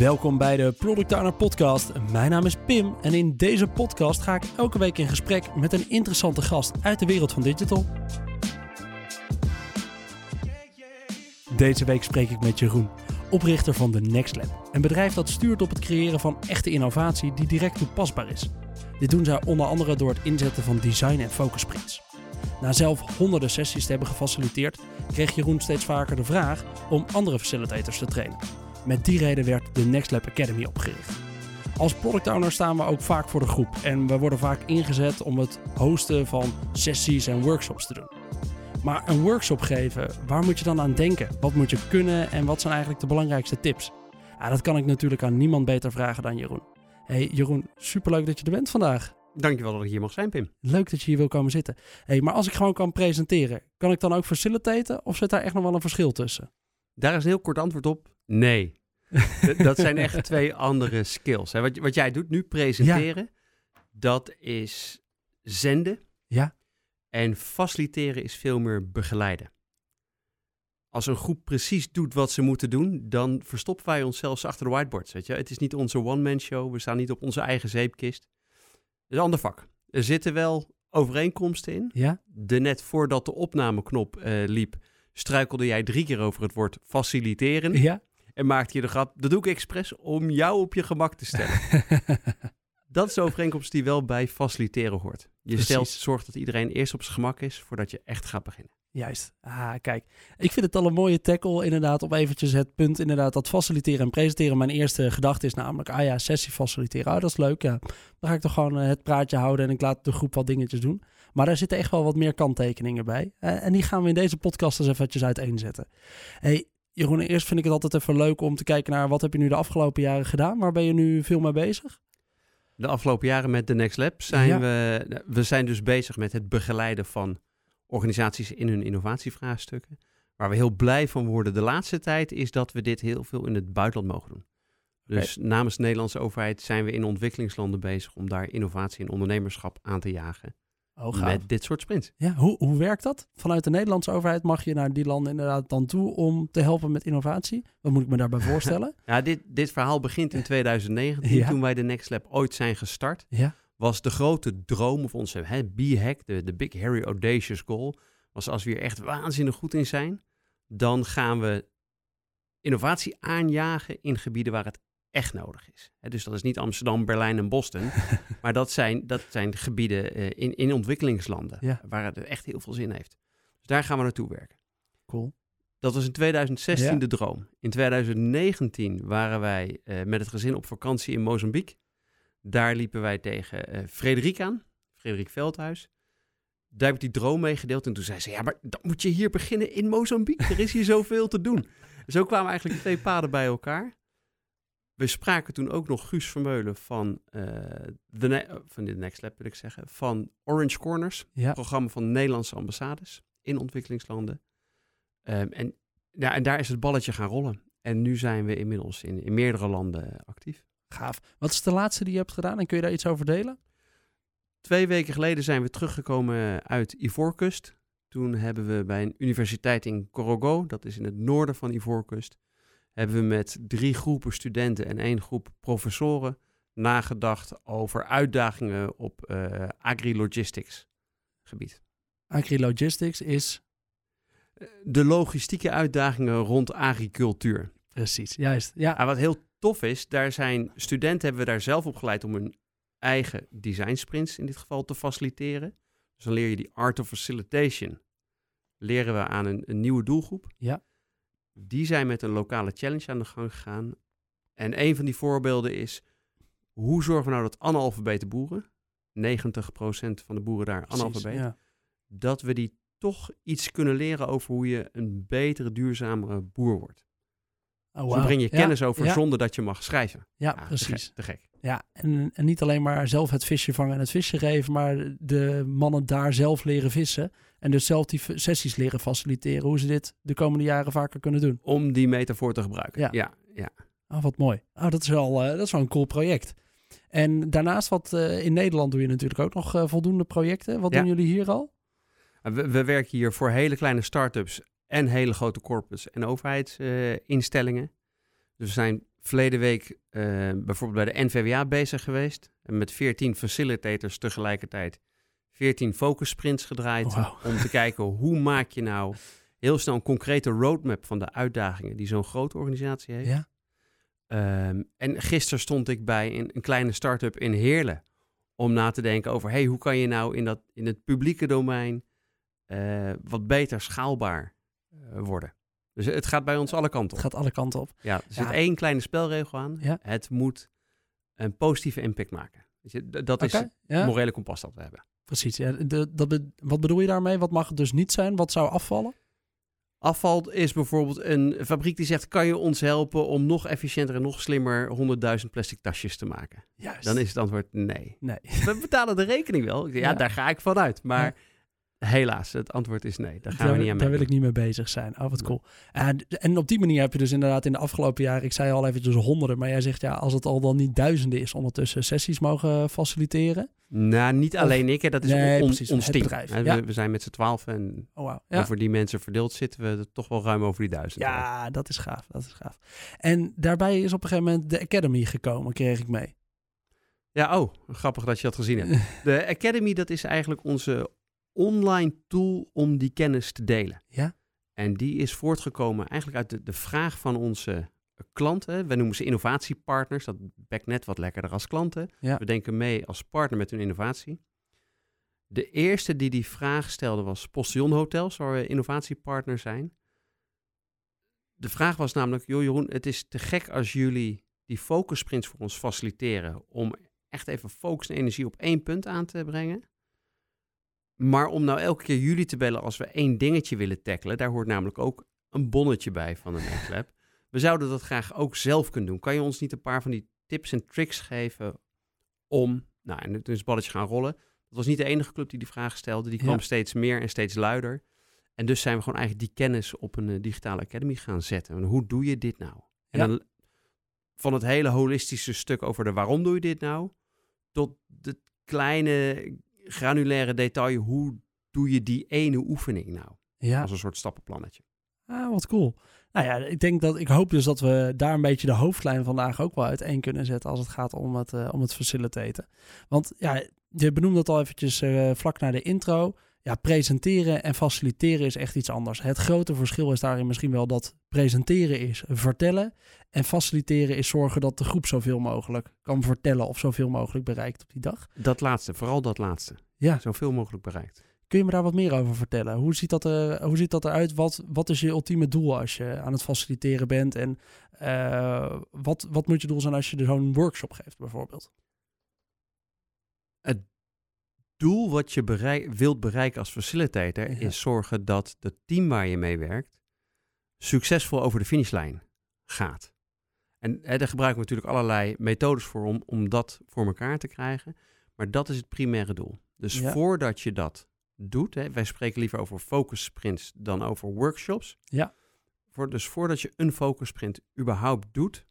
Welkom bij de Product Owner Podcast. Mijn naam is Pim en in deze podcast ga ik elke week in gesprek met een interessante gast uit de wereld van digital. Deze week spreek ik met Jeroen, oprichter van de Next Lab, een bedrijf dat stuurt op het creëren van echte innovatie die direct toepasbaar is. Dit doen zij onder andere door het inzetten van design- en focus sprints. Na zelf honderden sessies te hebben gefaciliteerd, kreeg Jeroen steeds vaker de vraag om andere facilitators te trainen. Met die reden werd de Next Lab Academy opgericht. Als product owner staan we ook vaak voor de groep en we worden vaak ingezet om het hosten van sessies en workshops te doen. Maar een workshop geven, waar moet je dan aan denken? Wat moet je kunnen en wat zijn eigenlijk de belangrijkste tips? Ja, dat kan ik natuurlijk aan niemand beter vragen dan Jeroen. Hey Jeroen, superleuk dat je er bent vandaag. Dankjewel dat ik hier mag zijn, Pim. Leuk dat je hier wil komen zitten. Hey, maar als ik gewoon kan presenteren, kan ik dan ook facilitaten of zit daar echt nog wel een verschil tussen? Daar is een heel kort antwoord op. Nee. dat zijn echt twee andere skills. Wat, wat jij doet nu, presenteren, dat is zenden. Ja. En faciliteren is veel meer begeleiden. Als een groep precies doet wat ze moeten doen, dan verstoppen wij ons zelfs achter de whiteboards. Weet je? Het is niet onze one-man show, we staan niet op onze eigen zeepkist. Het is een ander vak. Er zitten wel overeenkomsten in. Ja. De net voordat de opnameknop uh, liep, struikelde jij drie keer over het woord faciliteren. Ja. En maakte je de grap, dat doe ik expres om jou op je gemak te stellen. dat is de overeenkomst die wel bij faciliteren hoort. Je Precies. stelt, zorgt dat iedereen eerst op zijn gemak is voordat je echt gaat beginnen. Juist. Ah, kijk. Ik vind het al een mooie tackle inderdaad op eventjes het punt inderdaad dat faciliteren en presenteren. Mijn eerste gedachte is namelijk, ah ja, sessie faciliteren. Ah, dat is leuk, ja. Dan ga ik toch gewoon eh, het praatje houden en ik laat de groep wat dingetjes doen. Maar daar zitten echt wel wat meer kanttekeningen bij. En die gaan we in deze podcast eens eventjes uiteenzetten. Hey, Jeroen, eerst vind ik het altijd even leuk om te kijken naar wat heb je nu de afgelopen jaren gedaan? Waar ben je nu veel mee bezig? De afgelopen jaren met de Next Lab zijn ja. we, we zijn dus bezig met het begeleiden van organisaties in hun innovatievraagstukken. Waar we heel blij van worden de laatste tijd is dat we dit heel veel in het buitenland mogen doen. Dus okay. namens de Nederlandse overheid zijn we in ontwikkelingslanden bezig om daar innovatie en ondernemerschap aan te jagen. Oh, met dit soort sprints. Ja, hoe, hoe werkt dat? Vanuit de Nederlandse overheid mag je naar die landen inderdaad dan toe om te helpen met innovatie? Wat moet ik me daarbij voorstellen? ja, dit, dit verhaal begint in 2019, ja. toen wij de Next Lab ooit zijn gestart. Ja. Was de grote droom of onze B-hack, de, de Big Harry Audacious Goal, was als we hier echt waanzinnig goed in zijn, dan gaan we innovatie aanjagen in gebieden waar het echt nodig is. Dus dat is niet Amsterdam, Berlijn en Boston, maar dat zijn, dat zijn gebieden uh, in, in ontwikkelingslanden ja. waar het echt heel veel zin heeft. Dus daar gaan we naartoe werken. Cool. Dat was in 2016 ja. de droom. In 2019 waren wij uh, met het gezin op vakantie in Mozambique. Daar liepen wij tegen uh, Frederik aan, Frederik Veldhuis. Daar heb ik die droom meegedeeld en toen zei ze, ja, maar dan moet je hier beginnen in Mozambique. Er is hier zoveel te doen. Zo kwamen eigenlijk twee paden bij elkaar. We spraken toen ook nog Guus Vermeulen van, uh, de ne- van de Next Lab, wil ik zeggen, van Orange Corners, ja. programma van Nederlandse ambassades in ontwikkelingslanden. Um, en, ja, en daar is het balletje gaan rollen. En nu zijn we inmiddels in, in meerdere landen actief. Gaaf. Wat is de laatste die je hebt gedaan en kun je daar iets over delen? Twee weken geleden zijn we teruggekomen uit Ivoorkust. Toen hebben we bij een universiteit in Korogo, dat is in het noorden van Ivoorkust, hebben we met drie groepen studenten en één groep professoren nagedacht over uitdagingen op uh, agri-logistics gebied. Agri-logistics is? De logistieke uitdagingen rond agricultuur. Precies, juist. Ja. En wat heel tof is, daar zijn studenten hebben we daar zelf opgeleid om hun eigen design sprints in dit geval te faciliteren. Dus dan leer je die art of facilitation. Leren we aan een, een nieuwe doelgroep. Ja. Die zijn met een lokale challenge aan de gang gegaan. En een van die voorbeelden is, hoe zorgen we nou dat analfabete boeren, 90% van de boeren daar analfabeet, ja. dat we die toch iets kunnen leren over hoe je een betere, duurzamere boer wordt. Oh, wow. Zo breng je kennis ja, over ja. zonder dat je mag schrijven. Ja, Ja, precies. Te gek. te gek. Ja, en, en niet alleen maar zelf het visje vangen en het visje geven, maar de mannen daar zelf leren vissen. En dus zelf die sessies leren faciliteren, hoe ze dit de komende jaren vaker kunnen doen. Om die metafoor te gebruiken. Ja. ja, ja. Oh, wat mooi. Oh, dat, is wel, eh, dat is wel een cool project. En daarnaast, wat eh, in Nederland doe je natuurlijk ook nog eh, voldoende projecten. Wat doen jullie hier al? We, we werken hier voor hele kleine start-ups en hele grote corporates en overheidsinstellingen. Dus we zijn verleden week eh, bijvoorbeeld bij de NVWA bezig geweest. En met 14 facilitators tegelijkertijd 14 focus sprints gedraaid. Oh. Om te kijken hoe maak je nou heel snel een concrete roadmap van de uitdagingen die zo'n grote organisatie heeft. Ja. Ehm, en gisteren stond ik bij een, een kleine start-up in Heerlen. Om na te denken over, hey, hoe kan je nou in, dat, in het publieke domein eh, wat beter schaalbaar worden. Dus het gaat bij ons alle kanten Het op. gaat alle kanten op. Ja, er zit Ja. één kleine spelregel aan. Ja. Het moet een positieve impact maken. Dat is het morele kompas dat we hebben. precies. Ja, de, dat wat bedoel je daarmee? Wat mag het dus niet zijn? Wat zou afvallen? Afval is bijvoorbeeld een fabriek die zegt: kan je ons helpen om nog efficiënter en nog slimmer 100.000 plastic tasjes te maken? Juist. Dan is het antwoord nee. Nee. We betalen de rekening wel. Ja. daar ga ik vanuit. Maar helaas, het antwoord is nee. Daar gaan daar, we niet aan Daar mee. wil ik niet mee bezig zijn. Oh, wat cool. En, en op die manier heb je dus inderdaad in de afgelopen jaren, ik zei al eventjes honderden, maar jij zegt ja, als het al dan niet duizenden is, ondertussen sessies mogen faciliteren. Nou, niet Of- alleen ik. Hè. Dat is Nee, on- precies, ons team. bedrijf. Ja. We, we zijn met z'n twaalf en Oh wow. Ja. over die mensen verdeeld zitten we er toch wel ruim over die duizend. ja, dat is gaaf. Dat is gaaf. En daarbij is op een gegeven moment de Academy gekomen, kreeg ik mee. Ja, oh, grappig dat je dat gezien hebt. De Academy, dat is eigenlijk onze online tool om die kennis te delen. Ja. En die is voortgekomen eigenlijk uit de, de vraag van onze klanten. We noemen ze innovatiepartners. Dat bekt net wat lekkerder als klanten. Ja. We denken mee als partner met hun innovatie. De eerste die die vraag stelde was Postillon Hotels, waar we innovatiepartner zijn. De vraag was namelijk, joh Jeroen, het is te gek als jullie die focus sprints voor ons faciliteren om echt even focus en energie op één punt aan te brengen. Maar om nou elke keer jullie te bellen als we één dingetje willen tackelen, daar hoort namelijk ook een bonnetje bij van de Next Lab. We zouden dat graag ook zelf kunnen doen. Kan je ons niet een paar van die tips en tricks geven om, nou, en toen is het balletje gaan rollen. Dat was niet de enige club die die vraag stelde. Die kwam Ja. steeds meer en steeds luider. En dus zijn we gewoon eigenlijk die kennis op een eh, digitale academy gaan zetten. En hoe doe je dit nou? En Ja. dan van het hele holistische stuk over de waarom doe je dit nou, tot het kleine granulaire detail, hoe doe je die ene oefening nou? Ja. Als een soort stappenplannetje. Ah, wat cool. Nou ja, ik denk dat ik hoop dus dat we daar een beetje de hoofdlijn vandaag ook wel uiteen kunnen zetten als het gaat om het, eh, om het facilitaten. Want ja, je benoemde het al eventjes eh, vlak na de intro. Ja, presenteren en faciliteren is echt iets anders. Het grote verschil is daarin misschien wel dat presenteren is vertellen en faciliteren is zorgen dat de groep zoveel mogelijk kan vertellen of zoveel mogelijk bereikt op die dag. Dat laatste, vooral dat laatste. Ja. Zoveel mogelijk bereikt. Kun je me daar wat meer over vertellen? Hoe ziet dat, er, hoe ziet dat eruit? Wat, wat is je ultieme doel als je aan het faciliteren bent? En eh, wat, wat moet je doel zijn als je zo'n workshop geeft, bijvoorbeeld? Doel wat je bereik, wilt bereiken als facilitator Ja. is zorgen dat het team waar je mee werkt succesvol over de finishlijn gaat. En hè, daar gebruiken we natuurlijk allerlei methodes voor om, om dat voor elkaar te krijgen. Maar dat is het primaire doel. Dus Ja. voordat je dat doet, hè, wij spreken liever over focus sprints dan over workshops. Ja. Voor, dus voordat je een focus sprint überhaupt doet,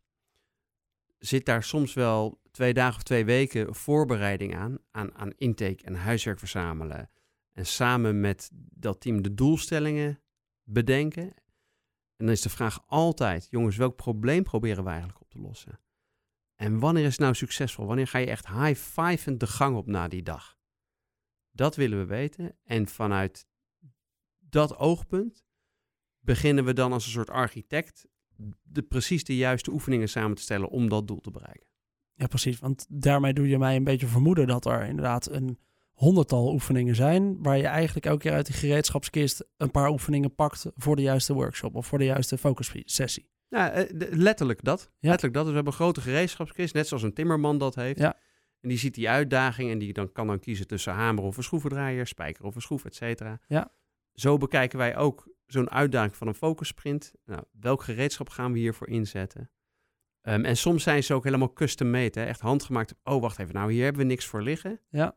zit daar soms wel twee dagen of twee weken voorbereiding aan, aan, aan intake en huiswerk verzamelen. En samen met dat team de doelstellingen bedenken. En dan is de vraag altijd, jongens, welk probleem proberen we eigenlijk op te lossen? En wanneer is het nou succesvol? Wanneer ga je echt high-fivend de gang op na die dag? Dat willen we weten. En vanuit dat oogpunt beginnen we dan als een soort architect de, precies de juiste oefeningen samen te stellen om dat doel te bereiken. Ja, precies. Want daarmee doe je mij een beetje vermoeden dat er inderdaad een honderdtal oefeningen zijn. Waar je eigenlijk elke keer uit die gereedschapskist een paar oefeningen pakt voor de juiste workshop of voor de juiste focus sessie. Ja, eh, de- letterlijk dat. Ja. Letterlijk dat. Dus we hebben een grote gereedschapskist, net zoals een timmerman dat heeft. Ja. En die ziet die uitdaging en die dan kan dan kiezen tussen hamer of een schroevendraaier, spijker of een schroef, et cetera. Ja. Zo bekijken wij ook zo'n uitdaging van een focus sprint. Nou, welk gereedschap gaan we hiervoor inzetten? Ehm, en soms zijn ze ook helemaal custom made, hè? echt handgemaakt. Oh, wacht even, nou hier hebben we niks voor liggen. Ja.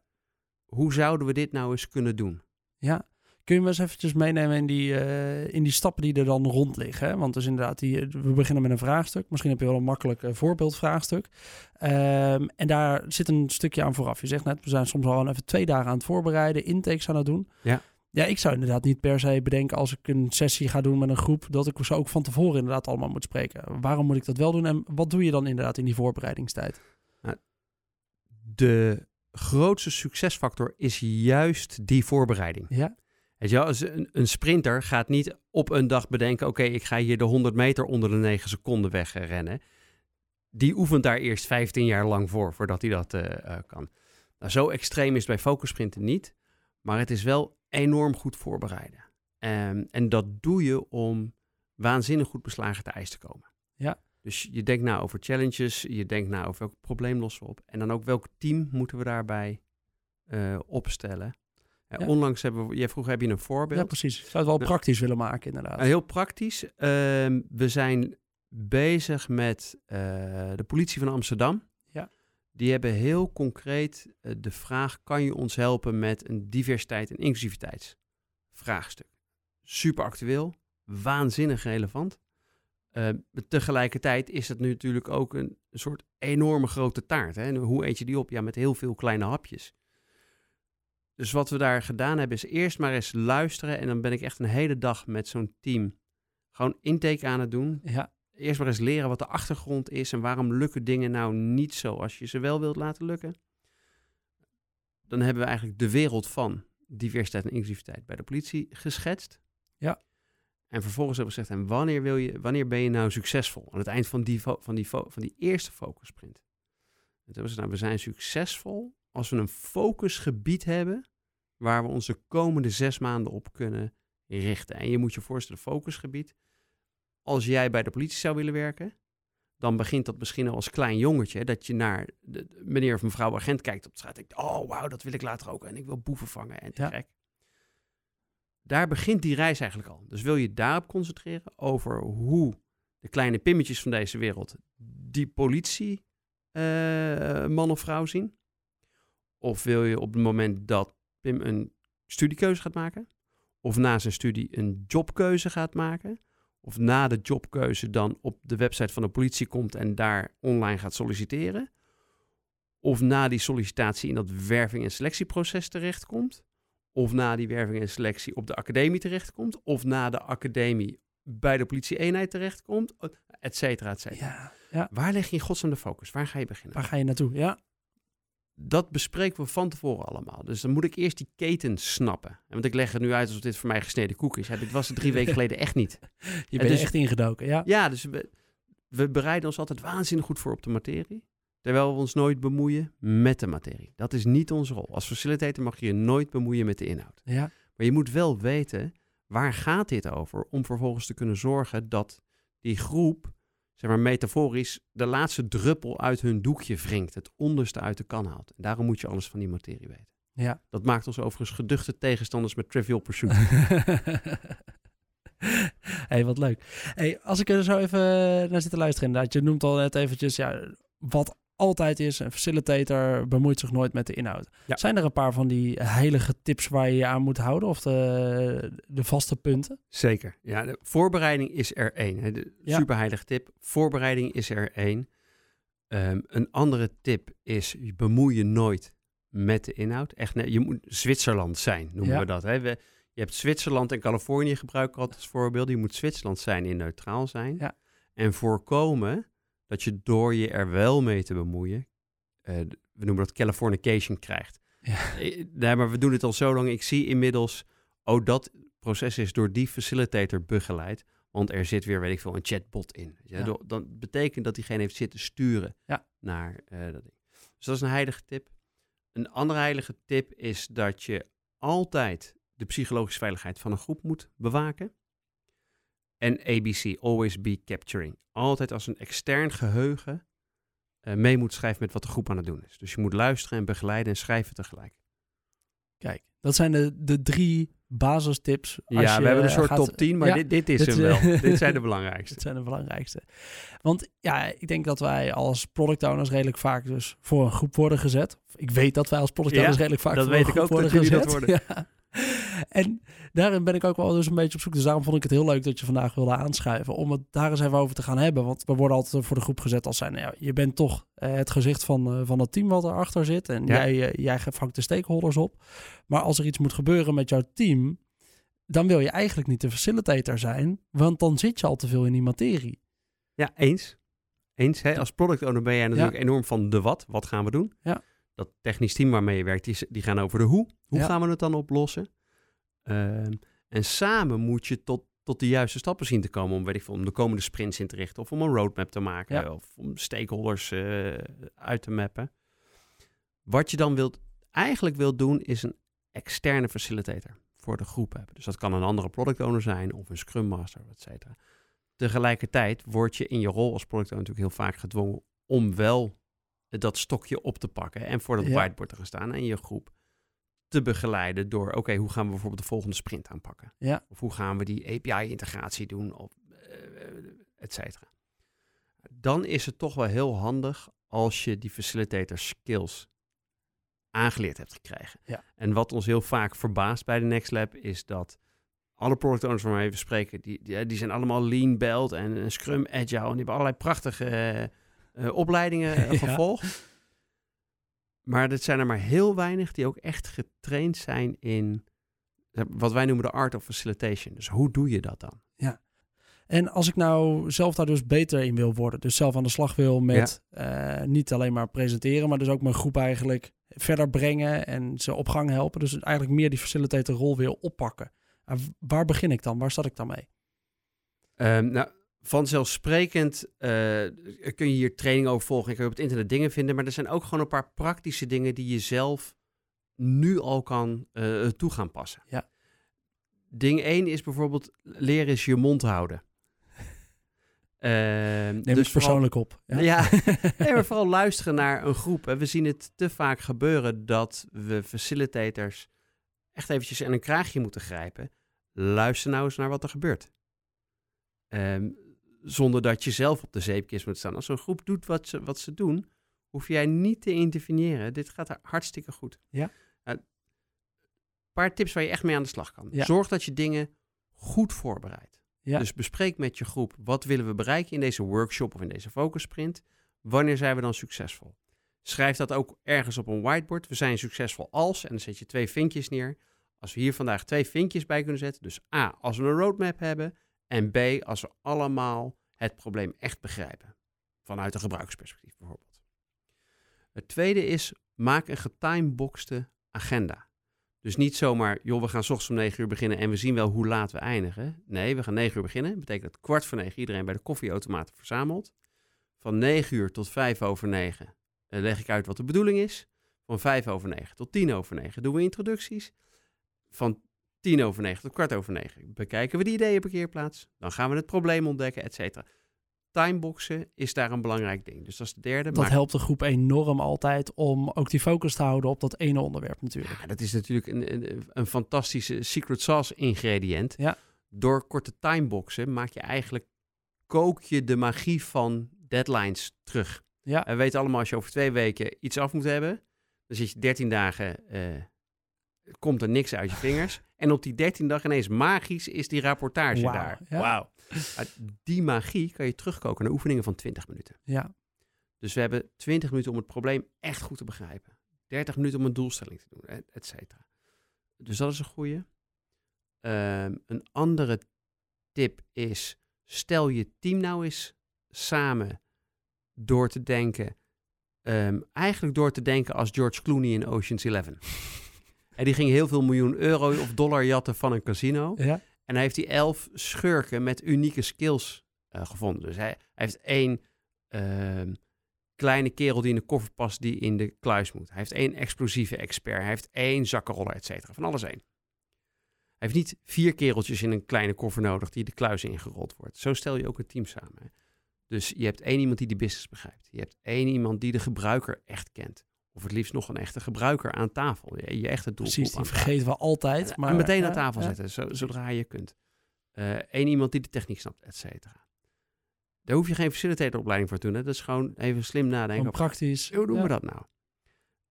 Hoe zouden we dit nou eens kunnen doen? Ja. Kun je me eens eventjes meenemen in die, eh, in die stappen die er dan rond liggen? Hè? Want dus inderdaad, die, we beginnen met een vraagstuk. Misschien heb je wel een makkelijk eh, voorbeeldvraagstuk. Ehm, en daar zit een stukje aan vooraf. Je zegt net, we zijn soms al even twee dagen aan het voorbereiden, intakes aan het doen. Ja. Ja, ik zou inderdaad niet per se bedenken als ik een sessie ga doen met een groep, dat ik ze ook van tevoren inderdaad allemaal moet spreken. Waarom moet ik dat wel doen en wat doe je dan inderdaad in die voorbereidingstijd? De grootste succesfactor is juist die voorbereiding. Ja. Weet je wel, als een, een sprinter gaat niet op een dag bedenken: oké, ik ga hier de 100 meter onder de 9 seconden wegrennen. Die oefent daar eerst 15 jaar lang voor, voordat hij dat uh, uh, kan. Nou, zo extreem is het bij focussprinten niet, maar het is wel enorm goed voorbereiden. Um, en dat doe je om waanzinnig goed beslagen te ijs te komen. Ja. Dus je denkt na over challenges, je denkt na over welk probleem lossen we op. En dan ook welk team moeten we daarbij uh, opstellen. Ja. Onlangs hebben we, jij vroeg, heb je een voorbeeld? Ja, precies. Ik zou het wel nou, praktisch willen maken, inderdaad. heel praktisch. Uh, we zijn bezig met uh, de politie van Amsterdam. Die hebben heel concreet uh, de vraag: kan je ons helpen met een diversiteit en inclusiviteitsvraagstuk? Super actueel, waanzinnig relevant. tegelijkertijd is het nu natuurlijk ook een, een soort enorme grote taart. Hè? En hoe eet je die op? Ja, met heel veel kleine hapjes. Dus wat we daar gedaan hebben is eerst maar eens luisteren. En dan ben ik echt een hele dag met zo'n team gewoon intake aan het doen. Ja. Eerst maar eens leren wat de achtergrond is en waarom lukken dingen nou niet zo als je ze wel wilt laten lukken. Dan hebben we eigenlijk de wereld van diversiteit en inclusiviteit bij de politie geschetst. Ja. En vervolgens hebben we gezegd, en wanneer, wil je, wanneer ben je nou succesvol? Aan het eind van die, van die, van die eerste focussprint. En toen gezegd, nou, we zijn succesvol als we een focusgebied hebben waar we onze komende zes maanden op kunnen richten. En je moet je voorstellen, focusgebied. Als jij bij de politie zou willen werken, dan begint dat misschien al als klein jongetje. Dat je naar de, meneer of mevrouw agent kijkt op de straat. En denkt, oh wauw, dat wil ik later ook. En ik wil boeven vangen en te Ja. gek. Daar begint die reis eigenlijk al. Dus wil je daarop concentreren over hoe de kleine pimmetjes van deze wereld die politie eh, man of vrouw zien? Of wil je op het moment dat Pim een studiekeuze gaat maken, of na zijn studie een jobkeuze gaat maken, of na de jobkeuze dan op de website van de politie komt en daar online gaat solliciteren, of na die sollicitatie in dat werving- en selectieproces terechtkomt, of na die werving en selectie op de academie terechtkomt, of na de academie bij de politie-eenheid terechtkomt, et cetera, et cetera. Ja. ja. Waar leg je in godsnaam de focus? Waar ga je beginnen? Waar ga je naartoe? Ja. Dat bespreken we van tevoren allemaal. Dus dan moet ik eerst die keten snappen. Want ik leg het nu uit alsof dit voor mij gesneden koek is. Ja, dit was het drie weken geleden echt niet. Je bent dus- echt ingedoken, ja. Ja, dus we, we bereiden ons altijd waanzinnig goed voor op de materie. Terwijl we ons nooit bemoeien met de materie. Dat is niet onze rol. Als facilitator mag je je nooit bemoeien met de inhoud. Ja, Maar je moet wel weten, waar gaat dit over? Om vervolgens te kunnen zorgen dat die groep, zeg maar metaforisch, de laatste druppel uit hun doekje wringt. Het onderste uit de kan haalt. En daarom moet je alles van die materie weten. ja. Dat maakt ons overigens geduchte tegenstanders met Trivial Pursuit. hey, wat leuk. Hey, als ik er zo even naar zit te luisteren, inderdaad. Je noemt al net eventjes, ja, wat altijd is, een facilitator bemoeit zich nooit met de inhoud. Ja. Zijn er een paar van die heilige tips waar je je aan moet houden? Of de, de vaste punten? Zeker. Ja, de voorbereiding is er één. De Ja. superheilige tip. Voorbereiding is er één. Ehm, een andere tip is, je bemoei je nooit met de inhoud. Echt, nee, je moet Zwitserland zijn, noemen Ja. we dat. Hè. We, je hebt Zwitserland en Californië gebruiken altijd als voorbeeld. Je moet Zwitserland zijn en neutraal zijn. Ja. En voorkomen dat je door je er wel mee te bemoeien, eh, we noemen dat Californication krijgt. Ja. Eh, Nee, maar we doen het al zo lang. Ik zie inmiddels, oh, dat proces is door die facilitator begeleid. Want er zit weer, weet ik veel, een chatbot in. Ja, Ja. Dan betekent dat diegene heeft zitten sturen Ja. naar eh, dat ding. Dus dat is een heilige tip. Een andere heilige tip is dat je altijd de psychologische veiligheid van een groep moet bewaken. En ABC, always be capturing. Altijd als een extern geheugen eh, mee moet schrijven met wat de groep aan het doen is. Dus je moet luisteren en begeleiden en schrijven tegelijk. Kijk, dat zijn de, de drie basistips. als ja, je we hebben een soort gaat- top 10, maar Ja, dit, dit is dit, hem wel. eh, dit zijn de belangrijkste. Dat zijn de belangrijkste. Want ja, ik denk dat wij als product owners redelijk vaak dus voor een groep worden gezet. Ik weet dat wij als product Ja, owners redelijk vaak dat voor weet een ik groep ook, dat worden gezet. dat worden. Ja. en daarin ben ik ook wel dus een beetje op zoek. Dus daarom vond ik het heel leuk dat je vandaag wilde aanschuiven. Om het daar eens even over te gaan hebben. Want we worden altijd voor de groep gezet als zijn. Nou ja, je bent toch eh, het gezicht van, uh, van het team wat erachter zit. En ja. jij, uh, jij vangt de stakeholders op. Maar als er iets moet gebeuren met jouw team. Dan wil je eigenlijk niet de facilitator zijn. Want dan zit je al te veel in die materie. Ja, eens. Eens. Hè? Als product owner ben jij natuurlijk enorm van de wat. Wat gaan we doen? Ja dat technisch team waarmee je werkt, die, die gaan over de hoe. Hoe gaan we het dan oplossen? Ehm, en samen moet je tot, tot de juiste stappen zien te komen om, weet ik veel, om de komende sprints in te richten of om een roadmap te maken of om stakeholders uh, uit te mappen. Wat je dan wilt, eigenlijk wilt doen is een externe facilitator voor de groep hebben. Dus dat kan een andere product owner zijn of een scrum master, et cetera. Tegelijkertijd word je in je rol als product owner natuurlijk heel vaak gedwongen om wel dat stokje op te pakken en voor dat whiteboard te gaan staan en je groep te begeleiden door, oké, hoe gaan we bijvoorbeeld de volgende sprint aanpakken? Ja. Of hoe gaan we die API-integratie doen, of uh, et cetera. Dan is het toch wel heel handig als je die facilitator skills aangeleerd hebt gekregen. Ja. En wat ons heel vaak verbaast bij de Next Lab is dat alle product owners waarmee we spreken, die, die, die zijn allemaal lean belt en Scrum Agile en die hebben allerlei prachtige uh, opleidingen uh, gevolgd. Maar het zijn er maar heel weinig die ook echt getraind zijn in wat wij noemen de art of facilitation. Dus hoe doe je dat dan? Ja. En als ik nou zelf daar dus beter in wil worden, dus zelf aan de slag wil met uh, niet alleen maar presenteren, maar dus ook mijn groep eigenlijk verder brengen en ze op gang helpen. Dus eigenlijk meer die facilitator rol wil oppakken. waar begin ik dan? Waar start ik dan mee? Um, nou, vanzelfsprekend uh, kun je hier training over volgen. Ik kun je op het internet dingen vinden. Maar er zijn ook gewoon een paar praktische dingen die je zelf nu al kan uh, toe gaan passen. Ja. Ding 1 is bijvoorbeeld leren eens je mond houden. Uh, Neem dus persoonlijk op. Ja, ja nee, maar vooral luisteren naar een groep. We zien het te vaak gebeuren dat we facilitators echt eventjes aan een kraagje moeten grijpen. Luister nou eens naar wat er gebeurt. Um, zonder dat je zelf op de zeepkist moet staan. Als een groep doet wat ze, wat ze doen, hoef jij niet te interveneren. Dit gaat er hartstikke goed. Ja. Een paar tips waar je echt mee aan de slag kan. Zorg dat je dingen goed voorbereidt. Ja. Dus bespreek met je groep, wat willen we bereiken in deze workshop of in deze focus sprint? Wanneer zijn we dan succesvol? Schrijf dat ook ergens op een whiteboard. We zijn succesvol als, en dan zet je twee vinkjes neer. Als we hier vandaag twee vinkjes bij kunnen zetten, dus A, als we een roadmap hebben, en B, als we allemaal het probleem echt begrijpen. Vanuit een gebruikersperspectief bijvoorbeeld. Het tweede is, maak een getimeboxte agenda. Dus niet zomaar, joh, we gaan ochtends om 9 uur beginnen en we zien wel hoe laat we eindigen. Nee, we gaan 9 uur beginnen. Dat betekent dat kwart voor 9 iedereen bij de koffieautomaten verzamelt. Van 9 uur tot 5 over 9 eh, leg ik uit wat de bedoeling is. Van 5 over 9 tot 10 over 9 doen we introducties. Van tien over negen tot kwart over negen. Bekijken we die ideeën parkeerplaats. Dan gaan we het probleem ontdekken, et cetera. Timeboxen is daar een belangrijk ding. Dus dat is de derde. Dat helpt de groep enorm altijd om ook die focus te houden op dat ene onderwerp natuurlijk. Ja, dat is natuurlijk een, een, een fantastische secret sauce ingrediënt. Ja. Door korte timeboxen maak je eigenlijk, kook je de magie van deadlines terug. Ja. We weten allemaal, als je over twee weken iets af moet hebben, dan zit je 13 dagen uh, komt er niks uit je vingers. En op die dertiende dag ineens magisch is die rapportage daar. Wauw. Die magie kan je terugkoken naar oefeningen van 20 minuten. Ja. Dus we hebben 20 minuten om het probleem echt goed te begrijpen. 30 minuten om een doelstelling te doen, et cetera. Dus dat is een goede. Um, een andere tip is, stel je team nou eens samen door te denken, um, eigenlijk door te denken als George Clooney in Ocean's Eleven. En die ging heel veel miljoen euro of dollar jatten van een casino. Ja. En hij heeft die elf schurken met unieke skills uh, gevonden. Dus hij, hij heeft één uh, kleine kerel die in de koffer past die in de kluis moet. Hij heeft één explosieve expert. Hij heeft één zakkenroller, et cetera. Van alles één. Hij heeft niet vier kereltjes in een kleine koffer nodig die de kluis ingerold wordt. Zo stel je ook een team samen. Dus je hebt één iemand die de business begrijpt. Je hebt één iemand die de gebruiker echt kent. Of het liefst nog een echte gebruiker aan tafel. Je, je echte doelgroep Precies, die vergeten we altijd. Maar, meteen aan tafel zetten, zodra je kunt. Eén uh, iemand die de techniek snapt, et cetera. Daar hoef je geen facilitatoropleiding voor te doen. Hè? Dat is gewoon even slim nadenken. praktisch. Hoe doen we dat nou?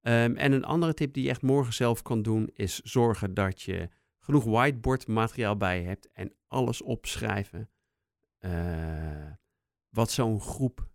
Ehm, en een andere tip die je echt morgen zelf kan doen, is zorgen dat je genoeg whiteboard materiaal bij je hebt en alles opschrijven uh, wat zo'n groep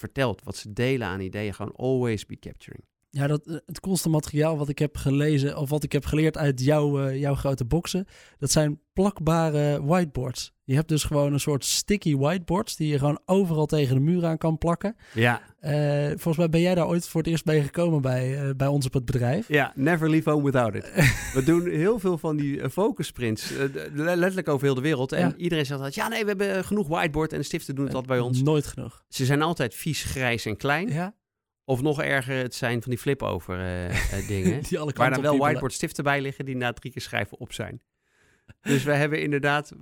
vertelt, wat ze delen aan ideeën. Gewoon always be capturing. Ja, dat, eh, het coolste materiaal wat ik heb gelezen of wat ik heb geleerd uit jouw, uh, jouw grote boxen, dat zijn plakbare whiteboards. Je hebt dus gewoon een soort sticky whiteboards die je gewoon overal tegen de muur aan kan plakken. Ja. Uh, volgens mij ben jij daar ooit voor het eerst bij gekomen bij, uh, bij ons op het bedrijf. Ja, never leave home without it. we doen heel veel van die uh, focus sprints, letterlijk over heel de wereld. En ja. iedereen zegt altijd, ja nee, we hebben genoeg whiteboard en de stiften doen het altijd bij ons. Nooit genoeg. Ze zijn altijd vies, grijs en klein. Ja. Of nog erger, het zijn van die flip-over dingen. die alle waar dan wel whiteboard stiften bij liggen die na drie keer schrijven op zijn. Dus we hebben inderdaad,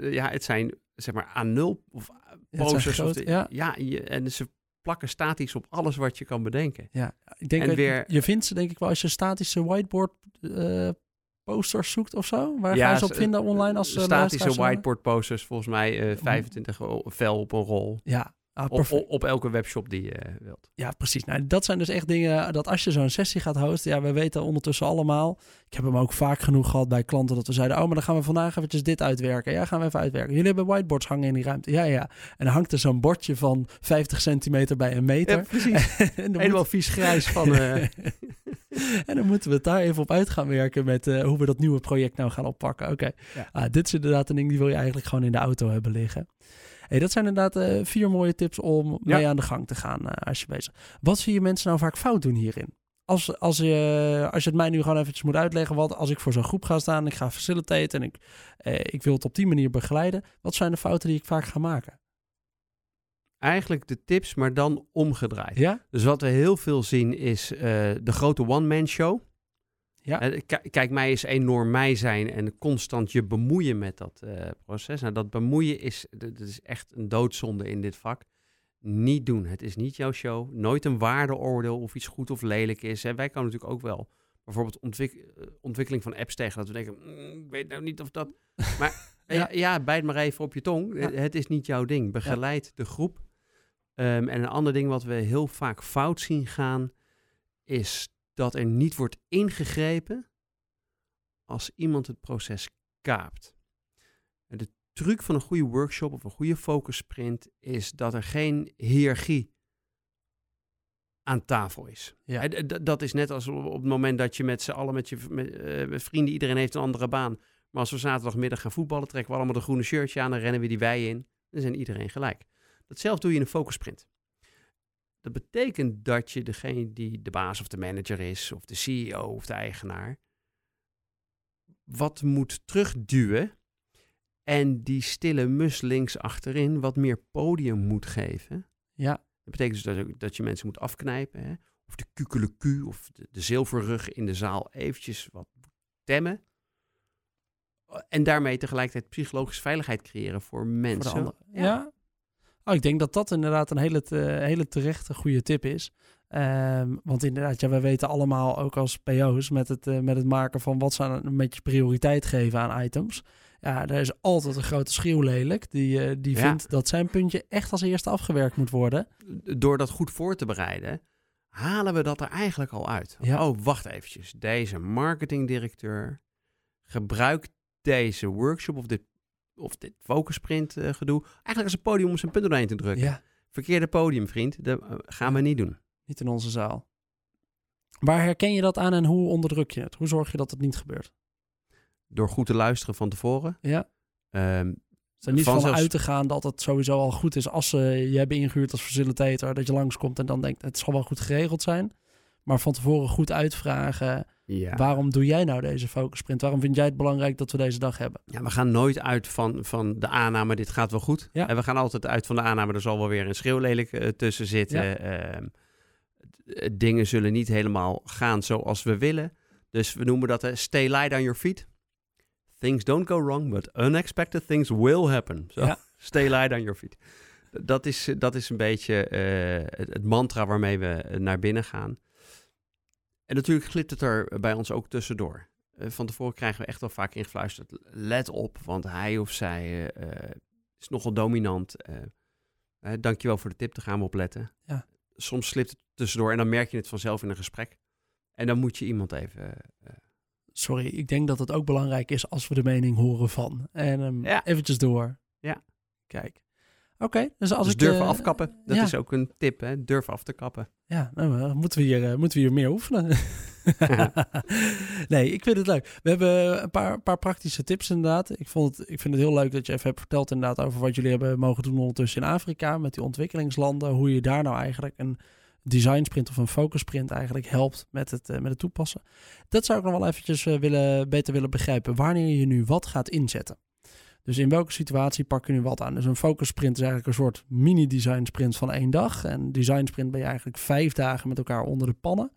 ja, het zijn zeg maar A0 of posters. groot, of de, ja. ja je, en ze plakken statisch op alles wat je kan bedenken. Ja, ik denk En dat weer- je vindt ze denk ik wel als je statische whiteboard eh, posters zoekt of zo. Waar ga je ze op vinden online als eh, statische whiteboard posters, volgens mij eh 25 o- vel op een rol. Ja, ah, Op, op, op elke webshop die je wilt. Ja, precies. Nou, dat zijn dus echt dingen dat als je zo'n sessie gaat hosten, ja, we weten ondertussen allemaal. Ik heb hem ook vaak genoeg gehad bij klanten dat we zeiden, oh, maar dan gaan we vandaag eventjes dit uitwerken. Ja, gaan we even uitwerken. Jullie hebben whiteboards hangen in die ruimte. Ja, ja. En dan hangt er zo'n bordje van 50 centimeter bij een meter. precies. en, dan Helemaal moet- vies grijs van... eh, en dan moeten we het daar even op uit gaan werken met eh, hoe we dat nieuwe project nou gaan oppakken. Oké, Ja. ah, dit is inderdaad een ding die wil je eigenlijk gewoon in de auto hebben liggen. Hey, dat zijn inderdaad eh, vier mooie tips om mee aan de gang te gaan eh, als je bezig Wat zie je mensen nou vaak fout doen hierin? Als, als, je, als je het mij nu gewoon eventjes moet uitleggen, wat als ik voor zo'n groep ga staan, ik ga facilitaten en ik, eh, ik wil het op die manier begeleiden, wat zijn de fouten die ik vaak ga maken? eigenlijk de tips, maar dan omgedraaid. Ja? Dus wat we heel veel zien is eh, de grote one-man show. Ja. Eh, kijk, mij is enorm mij zijn en constant je bemoeien met dat eh, proces. Nou, dat bemoeien is, dat is echt een doodzonde in dit vak. Niet doen. Het is niet jouw show. Nooit een waardeoordeel of iets goed of lelijk is. Hè. Wij kan natuurlijk ook wel bijvoorbeeld ontwik- eh, ontwikkeling van apps tegen. Dat we denken, "Mm, ik weet nou niet of dat... Maar ja. Ja. ja, bijt maar even op je tong. Ja. Eh, Het is niet jouw ding. Begeleid de groep. Ehm, en een ander ding wat we heel vaak fout zien gaan, is dat er niet wordt ingegrepen als iemand het proces kaapt. En de truc van een goede workshop of een goede focus sprint is dat er geen hiërarchie aan tafel is. Ja. Dat is net als op het moment dat je met z'n allen, met je met, eh, met vrienden, iedereen heeft een andere baan. Maar als we zaterdagmiddag gaan voetballen, trekken we allemaal de groene shirtje aan en rennen we die wei in. Dan zijn iedereen gelijk. Datzelfde doe je in een focus sprint. Dat betekent dat je degene die de baas of de manager is, of de CEO of de eigenaar, wat moet terugduwen en die stille mus links achterin wat meer podium moet geven. Ja, Dat betekent dus dat, je mensen moet afknijpen. Hè? Of de kukeleku of de, de zilverrug in de zaal eventjes wat temmen. En daarmee tegelijkertijd psychologische veiligheid creëren voor mensen. Ja. Oh, ik denk dat dat inderdaad een hele, hele terechte goede tip is. Ehm, want inderdaad, ja, we weten allemaal ook als PO's met het, eh, met het maken van wat ze aan een beetje prioriteit geven aan items. Ja, er is altijd een grote schreeuwlelijk die, eh, die Ja. vindt dat zijn puntje echt als eerste afgewerkt moet worden. Door dat goed voor te bereiden, halen we dat er eigenlijk al uit. Ja. Oh, wacht eventjes. Deze marketingdirecteur gebruikt deze workshop of dit, of dit focusprint eh, gedoe eigenlijk als een podium om zijn punten doorheen te drukken. Ja, Verkeerde podium, vriend. Dat eh, gaan we niet doen. niet in onze zaal. Waar herken je dat aan en hoe onderdruk je het? Hoe zorg je dat het niet gebeurt? Door goed te luisteren van tevoren. Ja. Er niet van uit te gaan dat het sowieso al goed is als ze je hebben ingehuurd als facilitator. Dat je langskomt en dan denkt het zal wel goed geregeld zijn. Maar van tevoren goed uitvragen. Ja. Waarom doe jij nou deze focussprint? Waarom vind jij het belangrijk dat we deze dag hebben? ja, we gaan nooit uit van, van de aanname, dit gaat wel goed. Ja. En we gaan altijd uit van de aanname, er zal wel weer een schreeuwlelijk eh, tussen zitten. Ja. Ehm, d- dingen zullen niet helemaal gaan zoals we willen. Dus we noemen dat eh, stay light on your feet. Things don't go wrong, but unexpected things will happen. Ja. Stay light on your feet. Dat is, dat is een beetje eh, het, mantra waarmee we eh, naar binnen gaan. En natuurlijk glipt het er bij ons ook tussendoor. Eh, van tevoren krijgen we echt wel vaak ingefluisterd. Let op, want hij of zij eh, eh, is nogal dominant. eh eh, dankjewel voor de tip, daar gaan we op letten. Ja. soms slipt het tussendoor en dan merk je het vanzelf in een gesprek. En dan moet je iemand even... Uh, Sorry, ik denk dat het ook belangrijk is als we de mening horen van. En um, ja. eventjes door. Ja. Kijk. Oké, dus als dus ik... durven afkappen, dat is ook een tip, hè? Durf af te kappen. Ja, nou, moeten, we hier, uh, moeten we hier meer oefenen. nee, ik vind het leuk. We hebben een paar, paar praktische tips inderdaad. Ik, vond het, ik vind het heel leuk dat je even hebt verteld inderdaad over wat jullie hebben mogen doen ondertussen in Afrika met die ontwikkelingslanden. Hoe je daar nou eigenlijk een design sprint of een focus sprint eigenlijk helpt met het, uh, met het toepassen. Dat zou ik nog wel eventjes willen, beter willen begrijpen. Wanneer je nu wat gaat inzetten. Dus in welke situatie pak je nu wat aan? Dus een focus sprint is eigenlijk een soort mini-design sprint van één dag. En design sprint ben je eigenlijk vijf dagen met elkaar onder de pannen.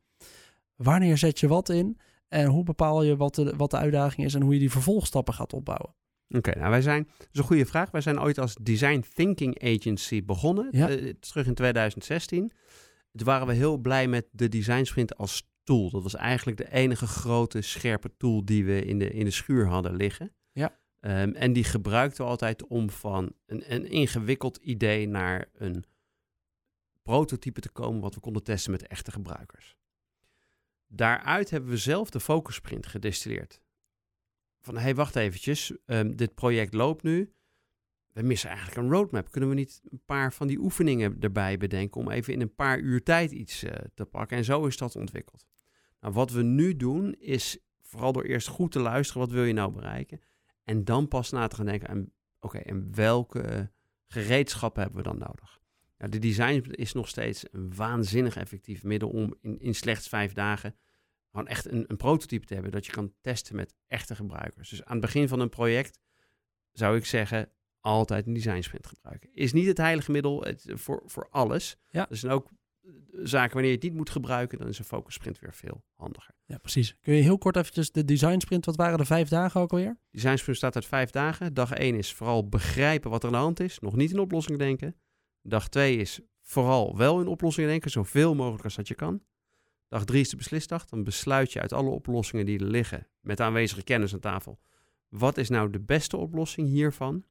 Wanneer zet je wat in? En hoe bepaal je wat de, wat de uitdaging is en hoe je die vervolgstappen gaat opbouwen? Oké, nou wij zijn, dat is een goede vraag. Wij zijn ooit als Design Thinking Agency begonnen, ja. uh, terug in 2016. Toen waren we heel blij met de design sprint als tool. Dat was eigenlijk de enige grote scherpe tool die we in de, in de schuur hadden liggen. Um, en die gebruikten we altijd om van een, een ingewikkeld idee naar een prototype te komen wat we konden testen met echte gebruikers. Daaruit hebben we zelf de focus sprint gedistilleerd. Van, hé, hey, wacht eventjes, um, dit project loopt nu. We missen eigenlijk een roadmap. Kunnen we niet een paar van die oefeningen erbij bedenken om even in een paar uur tijd iets uh, te pakken? En zo is dat ontwikkeld. Nou, wat we nu doen is vooral door eerst goed te luisteren, wat wil je nou bereiken? En dan pas na te gaan denken aan, oké, en welke gereedschappen hebben we dan nodig? Nou, de design is nog steeds een waanzinnig effectief middel om in, in slechts vijf dagen gewoon echt een, een prototype te hebben dat je kan testen met echte gebruikers. Dus aan het begin van een project zou ik zeggen, altijd een design sprint gebruiken. Is niet het heilige middel het, voor, voor alles. Ja. Er zijn ook zaken wanneer je het niet moet gebruiken, dan is een focus sprint weer veel handiger. Ja, precies. Kun je heel kort eventjes de design sprint, wat waren de vijf dagen ook alweer? Design sprint staat uit vijf dagen. Dag één is vooral begrijpen wat er aan de hand is, nog niet in oplossing denken. Dag twee is vooral wel in oplossingen denken, zoveel mogelijk als dat je kan. Dag drie is de beslisdag. Dan besluit je uit alle oplossingen die er liggen, met de aanwezige kennis aan tafel, wat is nou de beste oplossing hiervan?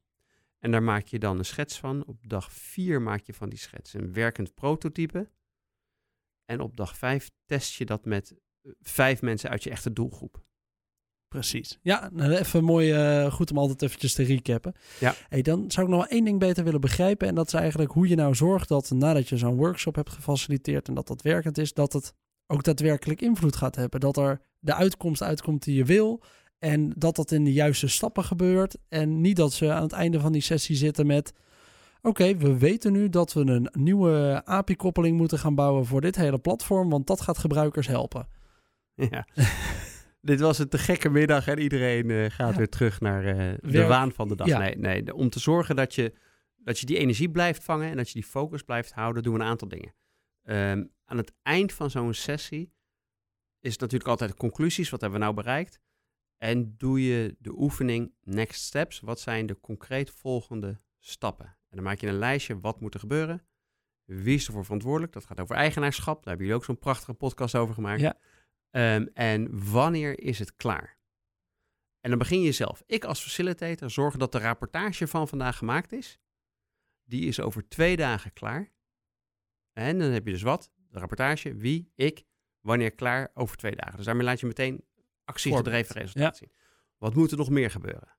En daar maak je dan een schets van. Op dag vier maak je van die schets een werkend prototype. En op dag vijf test je dat met eh, vijf mensen uit je echte doelgroep. Precies. Ja, nou, even mooi, uh, goed om altijd eventjes te recappen. Ja. Hey, dan zou ik nog wel één ding beter willen begrijpen. En dat is eigenlijk hoe je nou zorgt dat nadat je zo'n workshop hebt gefaciliteerd en dat dat werkend is, dat het ook daadwerkelijk invloed gaat hebben. Dat er de uitkomst uitkomt die je wil. En dat dat in de juiste stappen gebeurt. En niet dat ze aan het einde van die sessie zitten met. Oké, we weten nu dat we een nieuwe API-koppeling moeten gaan bouwen voor dit hele platform, want dat gaat gebruikers helpen. Ja. dit was een te gekke middag en iedereen uh, gaat weer terug naar uh, de waan van de dag. Nee, nee, om te zorgen dat je, dat je die energie blijft vangen en dat je die focus blijft houden, doen we een aantal dingen. Um, aan het eind van zo'n sessie is het natuurlijk altijd conclusies. Wat hebben we nou bereikt? En doe je de oefening Next Steps. Wat zijn de concreet volgende stappen? En dan maak je een lijstje. Wat moet er gebeuren? Wie is ervoor verantwoordelijk? Dat gaat over eigenaarschap. Daar hebben jullie ook zo'n prachtige podcast over gemaakt. Ja. Um, en wanneer is het klaar? En dan begin je zelf. Ik als facilitator zorg dat de rapportage van vandaag gemaakt is. Die is over twee dagen klaar. En dan heb je dus wat? De rapportage, wie, ik, wanneer klaar, over twee dagen. Dus daarmee laat je meteen actiegedreven resultaat zien. Wat moet er nog meer gebeuren?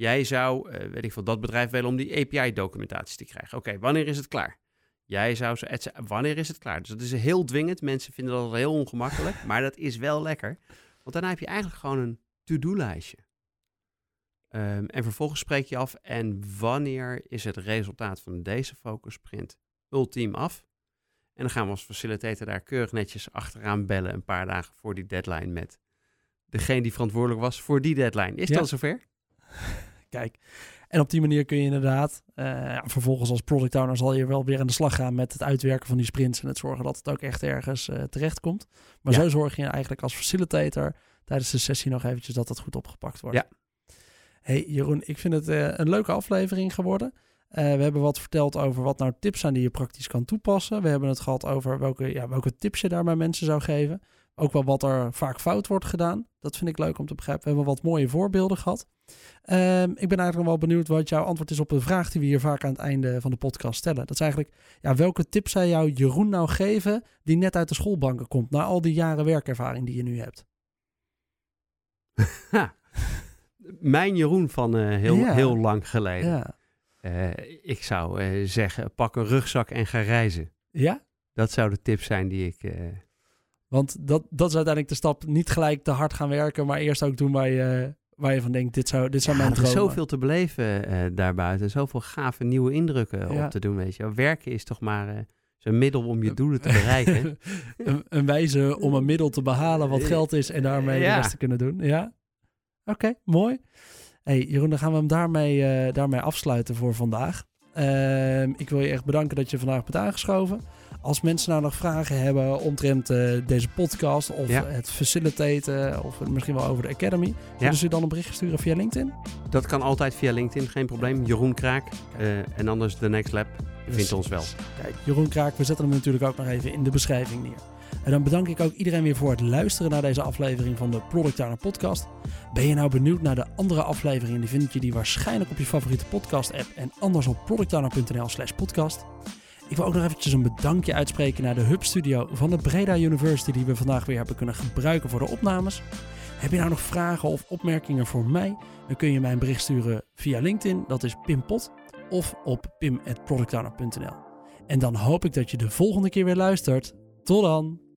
Jij zou, uh, weet ik veel, dat bedrijf willen om die API-documentatie te krijgen. Oké, wanneer is het klaar? Jij zou zo, wanneer is het klaar? Dus dat is heel dwingend. Mensen vinden dat heel ongemakkelijk, maar dat is wel lekker. Want daarna heb je eigenlijk gewoon een to-do-lijstje. Um, en vervolgens spreek je af en wanneer is het resultaat van deze focus sprint ultiem af? En dan gaan we als facilitator daar keurig netjes achteraan bellen een paar dagen voor die deadline met degene die verantwoordelijk was voor die deadline. Is dat zover? Kijk, en op die manier kun je inderdaad, uh, vervolgens als product owner zal je wel weer aan de slag gaan met het uitwerken van die sprints en het zorgen dat het ook echt ergens uh, terecht komt. Maar ja. zo zorg je eigenlijk als facilitator tijdens de sessie nog eventjes dat het goed opgepakt wordt. Ja. Hey Jeroen, ik vind het uh, een leuke aflevering geworden. we hebben wat verteld over wat nou tips zijn die je praktisch kan toepassen. We hebben het gehad over welke, ja, welke tips je daar bij mensen zou geven. Ook wel wat er vaak fout wordt gedaan. Dat vind ik leuk om te begrijpen. We hebben wat mooie voorbeelden gehad. Ehm, ik ben eigenlijk wel benieuwd wat jouw antwoord is op een vraag die we hier vaak aan het einde van de podcast stellen. Dat is eigenlijk, ja, welke tips zou jou Jeroen nou geven die net uit de schoolbanken komt, na al die jaren werkervaring die je nu hebt? Mijn Jeroen van uh, heel, Ja. heel lang geleden. Ja. Eh, ik zou eh, zeggen, pak een rugzak en ga reizen. ja? Dat zou de tip zijn die ik... eh, Want dat, dat is uiteindelijk de stap. Niet gelijk te hard gaan werken, maar eerst ook doen waar je, waar je van denkt, dit zou, dit zou Ja, mijn er is zoveel te beleven eh, daarbuiten. Zoveel gave nieuwe indrukken Ja. op te doen, weet je. Werken is toch maar eh, zo'n middel om je doelen te bereiken. een, een wijze om een middel te behalen wat geld is en daarmee Ja. de rest te kunnen doen. Ja? Oké, mooi. hey, Jeroen, dan gaan we hem daarmee, eh, daarmee afsluiten voor vandaag. Ehm, ik wil je echt bedanken dat je vandaag bent aangeschoven. Als mensen nou nog vragen hebben omtrent eh, deze podcast of Ja. het facilitaten of misschien wel over de Academy, kunnen ze dan een berichtje sturen via LinkedIn? Dat kan altijd via LinkedIn, geen probleem. Jeroen Kraak. eh, en anders The Next Lab. Vindt ons wel. Kijk, Jeroen Kraak, we zetten hem natuurlijk ook nog even in de beschrijving neer. En dan bedank ik ook iedereen weer voor het luisteren naar deze aflevering van de Product Owner Podcast. Ben je nou benieuwd naar de andere afleveringen? Die vind je die waarschijnlijk op je favoriete podcast app en anders op productowner.nl slash podcast. Ik wil ook nog eventjes een bedankje uitspreken naar de Hub Studio van de Breda University die we vandaag weer hebben kunnen gebruiken voor de opnames. Heb je nou nog vragen of opmerkingen voor mij? Dan kun je mij een bericht sturen via LinkedIn, dat is Pim Pot, of op pim.productowner.nl. En dan hoop ik dat je de volgende keer weer luistert. Tot dan!